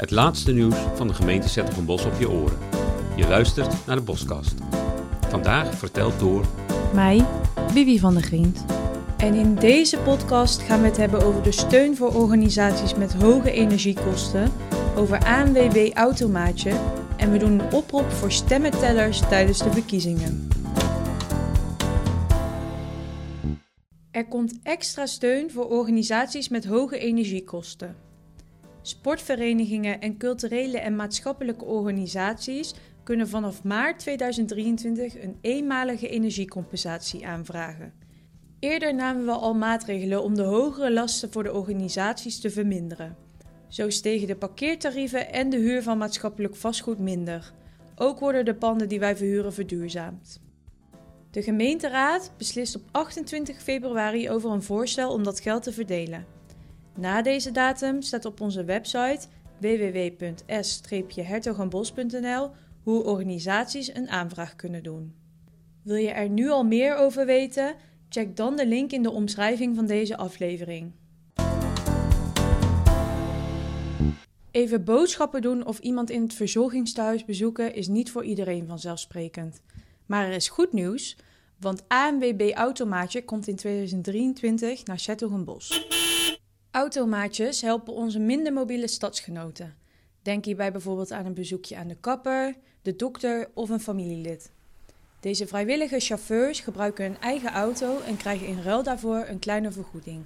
Het laatste nieuws van de gemeente Bos op je oren. Je luistert naar de Boskast. Vandaag verteld door... Mij, Vivi van der Griend. En in deze podcast gaan we het hebben over de steun voor organisaties met hoge energiekosten, over ANWB Automaatje en we doen een oproep voor stemmentellers tijdens de verkiezingen. Er komt extra steun voor organisaties met hoge energiekosten. Sportverenigingen en culturele en maatschappelijke organisaties kunnen vanaf maart 2023 een eenmalige energiecompensatie aanvragen. Eerder namen we al maatregelen om de hogere lasten voor de organisaties te verminderen. Zo stegen de parkeertarieven en de huur van maatschappelijk vastgoed minder. Ook worden de panden die wij verhuren verduurzaamd. De gemeenteraad beslist op 28 februari over een voorstel om dat geld te verdelen. Na deze datum staat op onze website www.s-hertogenbos.nl hoe organisaties een aanvraag kunnen doen. Wil je er nu al meer over weten? Check dan de link in de omschrijving van deze aflevering. Even boodschappen doen of iemand in het verzorgingstehuis bezoeken is niet voor iedereen vanzelfsprekend. Maar er is goed nieuws, want ANWB Automaatje komt in 2023 naar Zettogenbos. Automaatjes helpen onze minder mobiele stadsgenoten. Denk hierbij bijvoorbeeld aan een bezoekje aan de kapper, de dokter of een familielid. Deze vrijwillige chauffeurs gebruiken hun eigen auto en krijgen in ruil daarvoor een kleine vergoeding.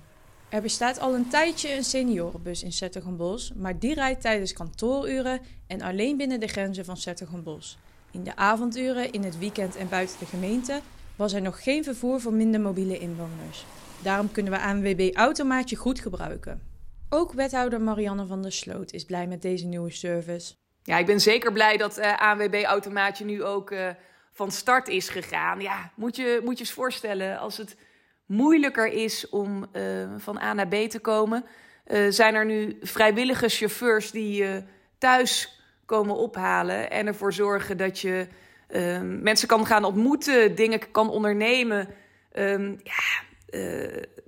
Er bestaat al een tijdje een seniorenbus in Zettergenbos, maar die rijdt tijdens kantooruren en alleen binnen de grenzen van Zettergenbos. In de avonduren, in het weekend en buiten de gemeente was er nog geen vervoer voor minder mobiele inwoners. Daarom kunnen we ANWB Automaatje goed gebruiken. Ook wethouder Marianne van der Sloot is blij met deze nieuwe service. Ja, ik ben zeker blij dat uh, ANWB Automaatje nu ook uh, van start is gegaan. Ja, moet je, moet je eens voorstellen, als het moeilijker is om uh, van A naar B te komen, zijn er nu vrijwillige chauffeurs die je thuis komen ophalen en ervoor zorgen dat je mensen kan gaan ontmoeten, dingen kan ondernemen. Um, ja,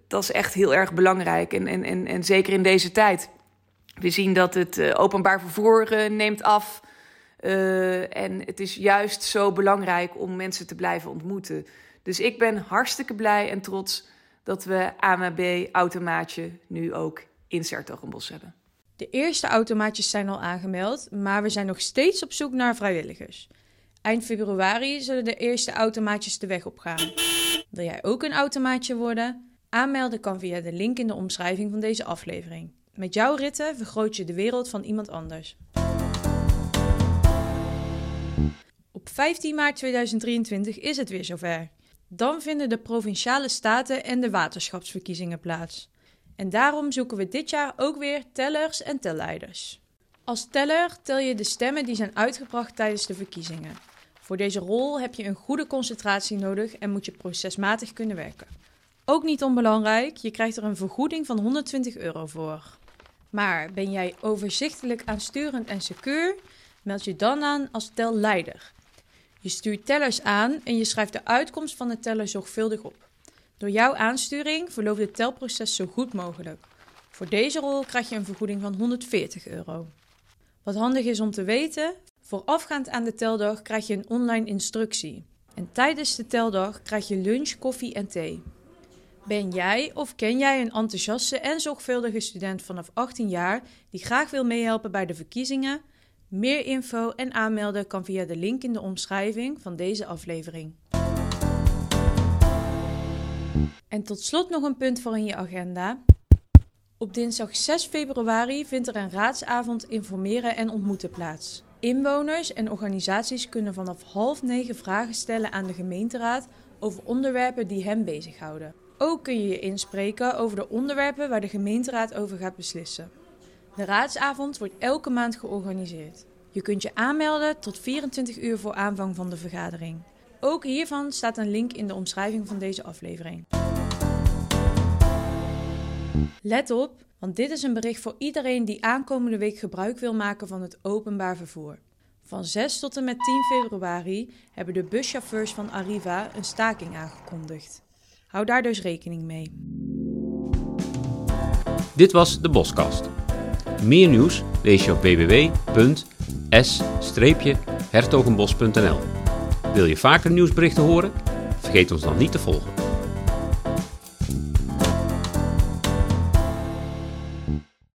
dat is echt heel erg belangrijk. En, en, en, en zeker in deze tijd. We zien dat het uh, openbaar vervoer uh, neemt af. en het is juist zo belangrijk om mensen te blijven ontmoeten. Dus ik ben hartstikke blij en trots dat we AMB Automaatje nu ook in Sertogenbos hebben. De eerste automaatjes zijn al aangemeld, maar we zijn nog steeds op zoek naar vrijwilligers. Eind februari zullen de eerste automaatjes de weg op gaan. Wil jij ook een automaatje worden? Aanmelden kan via de link in de omschrijving van deze aflevering. Met jouw ritten vergroot je de wereld van iemand anders. Op 15 maart 2023 is het weer zover. Dan vinden de provinciale staten en de waterschapsverkiezingen plaats. En daarom zoeken we dit jaar ook weer tellers en telleiders. Als teller tel je de stemmen die zijn uitgebracht tijdens de verkiezingen. Voor deze rol heb je een goede concentratie nodig en moet je procesmatig kunnen werken. Ook niet onbelangrijk, je krijgt er een vergoeding van 120 euro voor. Maar ben jij overzichtelijk aansturend en secuur, meld je dan aan als telleider. Je stuurt tellers aan en je schrijft de uitkomst van de teller zorgvuldig op. Door jouw aansturing verloopt het telproces zo goed mogelijk. Voor deze rol krijg je een vergoeding van 140 euro. Wat handig is om te weten, Voorafgaand aan de teldag krijg je een online instructie. En tijdens de teldag krijg je lunch, koffie en thee. Ben jij of ken jij een enthousiaste en zorgvuldige student vanaf 18 jaar die graag wil meehelpen bij de verkiezingen? Meer info en aanmelden kan via de link in de omschrijving van deze aflevering. En tot slot nog een punt voor in je agenda. Op dinsdag 6 februari vindt er een raadsavond informeren en ontmoeten plaats. Inwoners en organisaties kunnen vanaf half negen vragen stellen aan de gemeenteraad over onderwerpen die hen bezighouden. Ook kun je je inspreken over de onderwerpen waar de gemeenteraad over gaat beslissen. De raadsavond wordt elke maand georganiseerd. Je kunt je aanmelden tot 24 uur voor aanvang van de vergadering. Ook hiervan staat een link in de omschrijving van deze aflevering. Let op, want dit is een bericht voor iedereen die aankomende week gebruik wil maken van het openbaar vervoer. Van 6 tot en met 10 februari hebben de buschauffeurs van Arriva een staking aangekondigd. Hou daar dus rekening mee. Dit was de Boskast. Meer nieuws lees je op www.s-hertogenbos.nl. Wil je vaker nieuwsberichten horen? Vergeet ons dan niet te volgen.